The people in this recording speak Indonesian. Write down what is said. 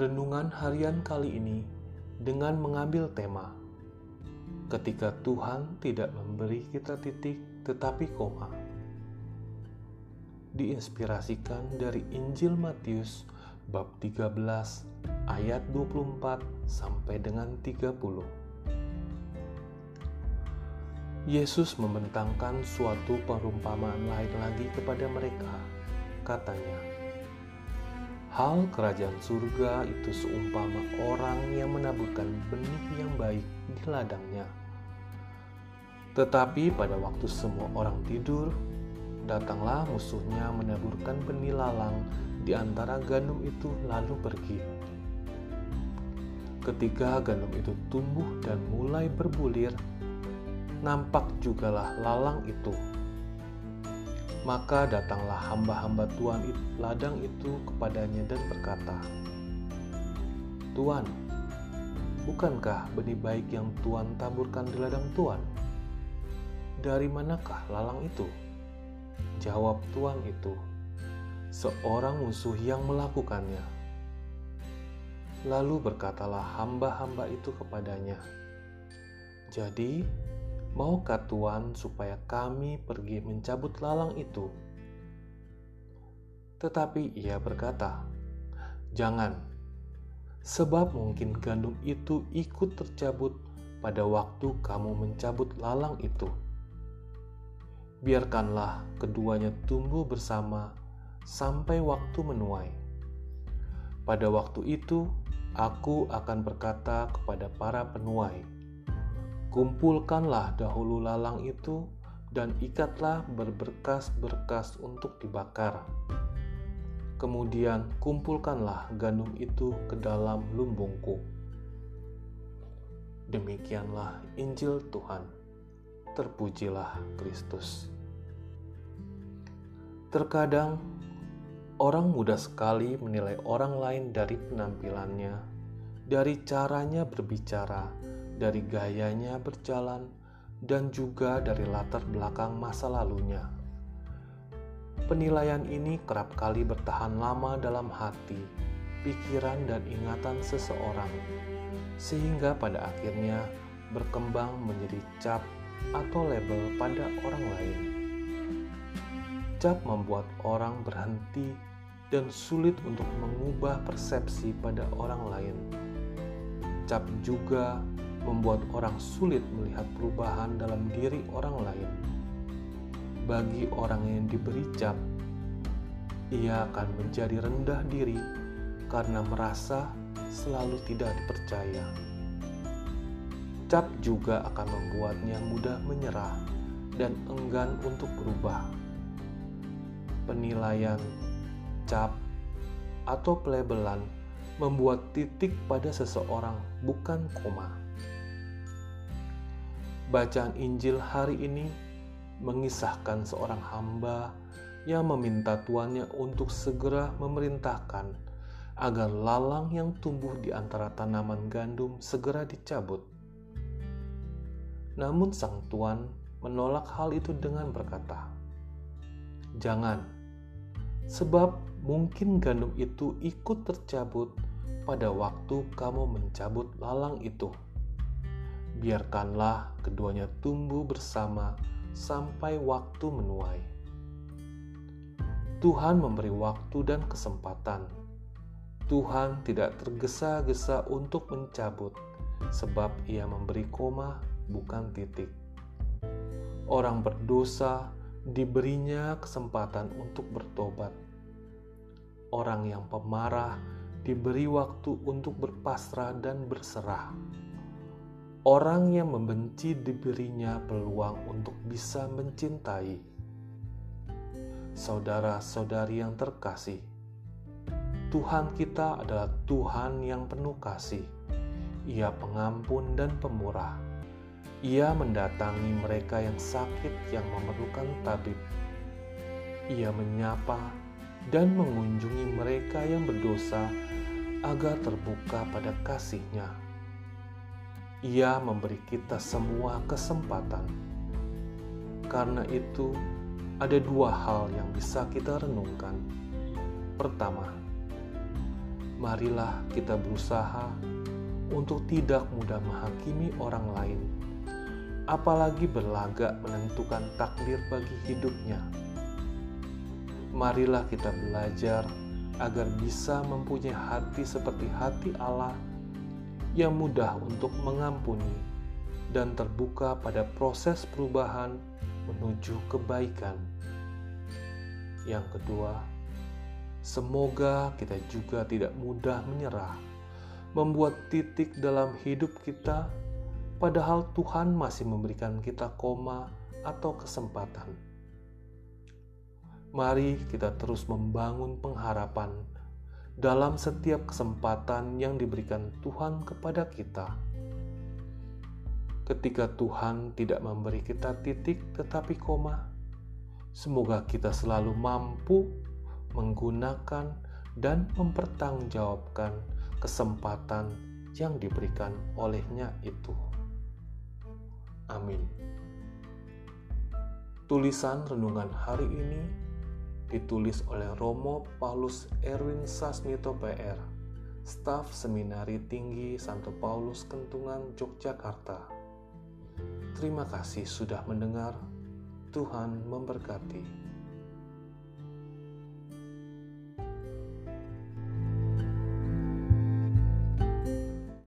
renungan harian kali ini dengan mengambil tema ketika Tuhan tidak memberi kita titik tetapi koma. Diinspirasikan dari Injil Matius bab 13 ayat 24 sampai dengan 30. Yesus membentangkan suatu perumpamaan lain lagi kepada mereka. Katanya, Hal kerajaan surga itu seumpama orang yang menaburkan benih yang baik di ladangnya. Tetapi pada waktu semua orang tidur, datanglah musuhnya menaburkan benih lalang di antara gandum itu lalu pergi. Ketika gandum itu tumbuh dan mulai berbulir, nampak jugalah lalang itu maka datanglah hamba-hamba Tuhan ladang itu kepadanya dan berkata, Tuan, bukankah benih baik yang Tuhan taburkan di ladang Tuhan? Dari manakah lalang itu? Jawab Tuhan itu, seorang musuh yang melakukannya. Lalu berkatalah hamba-hamba itu kepadanya, Jadi, Maukah Tuhan supaya kami pergi mencabut lalang itu? Tetapi ia berkata, "Jangan, sebab mungkin gandum itu ikut tercabut pada waktu kamu mencabut lalang itu. Biarkanlah keduanya tumbuh bersama sampai waktu menuai. Pada waktu itu, aku akan berkata kepada para penuai." Kumpulkanlah dahulu lalang itu dan ikatlah berberkas-berkas untuk dibakar. Kemudian kumpulkanlah gandum itu ke dalam lumbungku. Demikianlah Injil Tuhan. Terpujilah Kristus. Terkadang orang mudah sekali menilai orang lain dari penampilannya, dari caranya berbicara, dari gayanya berjalan, dan juga dari latar belakang masa lalunya. Penilaian ini kerap kali bertahan lama dalam hati, pikiran, dan ingatan seseorang, sehingga pada akhirnya berkembang menjadi cap atau label pada orang lain. Cap membuat orang berhenti dan sulit untuk mengubah persepsi pada orang lain. Cap juga membuat orang sulit melihat perubahan dalam diri orang lain. Bagi orang yang diberi cap, ia akan menjadi rendah diri karena merasa selalu tidak dipercaya. Cap juga akan membuatnya mudah menyerah dan enggan untuk berubah. Penilaian cap atau pelabelan membuat titik pada seseorang bukan koma. Bacaan Injil hari ini mengisahkan seorang hamba yang meminta tuannya untuk segera memerintahkan agar lalang yang tumbuh di antara tanaman gandum segera dicabut. Namun sang tuan menolak hal itu dengan berkata, "Jangan, sebab mungkin gandum itu ikut tercabut pada waktu kamu mencabut lalang itu." Biarkanlah keduanya tumbuh bersama sampai waktu menuai. Tuhan memberi waktu dan kesempatan. Tuhan tidak tergesa-gesa untuk mencabut, sebab Ia memberi koma, bukan titik. Orang berdosa diberinya kesempatan untuk bertobat. Orang yang pemarah diberi waktu untuk berpasrah dan berserah. Orang yang membenci diberinya peluang untuk bisa mencintai. Saudara-saudari yang terkasih, Tuhan kita adalah Tuhan yang penuh kasih. Ia pengampun dan pemurah. Ia mendatangi mereka yang sakit yang memerlukan tabib. Ia menyapa dan mengunjungi mereka yang berdosa agar terbuka pada kasihnya. Ia memberi kita semua kesempatan. Karena itu, ada dua hal yang bisa kita renungkan. Pertama, marilah kita berusaha untuk tidak mudah menghakimi orang lain, apalagi berlagak menentukan takdir bagi hidupnya. Marilah kita belajar agar bisa mempunyai hati seperti hati Allah yang mudah untuk mengampuni dan terbuka pada proses perubahan menuju kebaikan. Yang kedua, semoga kita juga tidak mudah menyerah, membuat titik dalam hidup kita, padahal Tuhan masih memberikan kita koma atau kesempatan. Mari kita terus membangun pengharapan dalam setiap kesempatan yang diberikan Tuhan kepada kita ketika Tuhan tidak memberi kita titik tetapi koma. Semoga kita selalu mampu menggunakan dan mempertanggungjawabkan kesempatan yang diberikan olehnya itu. Amin. Tulisan renungan hari ini ditulis oleh Romo Paulus Erwin Sasmito PR, staf Seminari Tinggi Santo Paulus Kentungan Yogyakarta. Terima kasih sudah mendengar. Tuhan memberkati.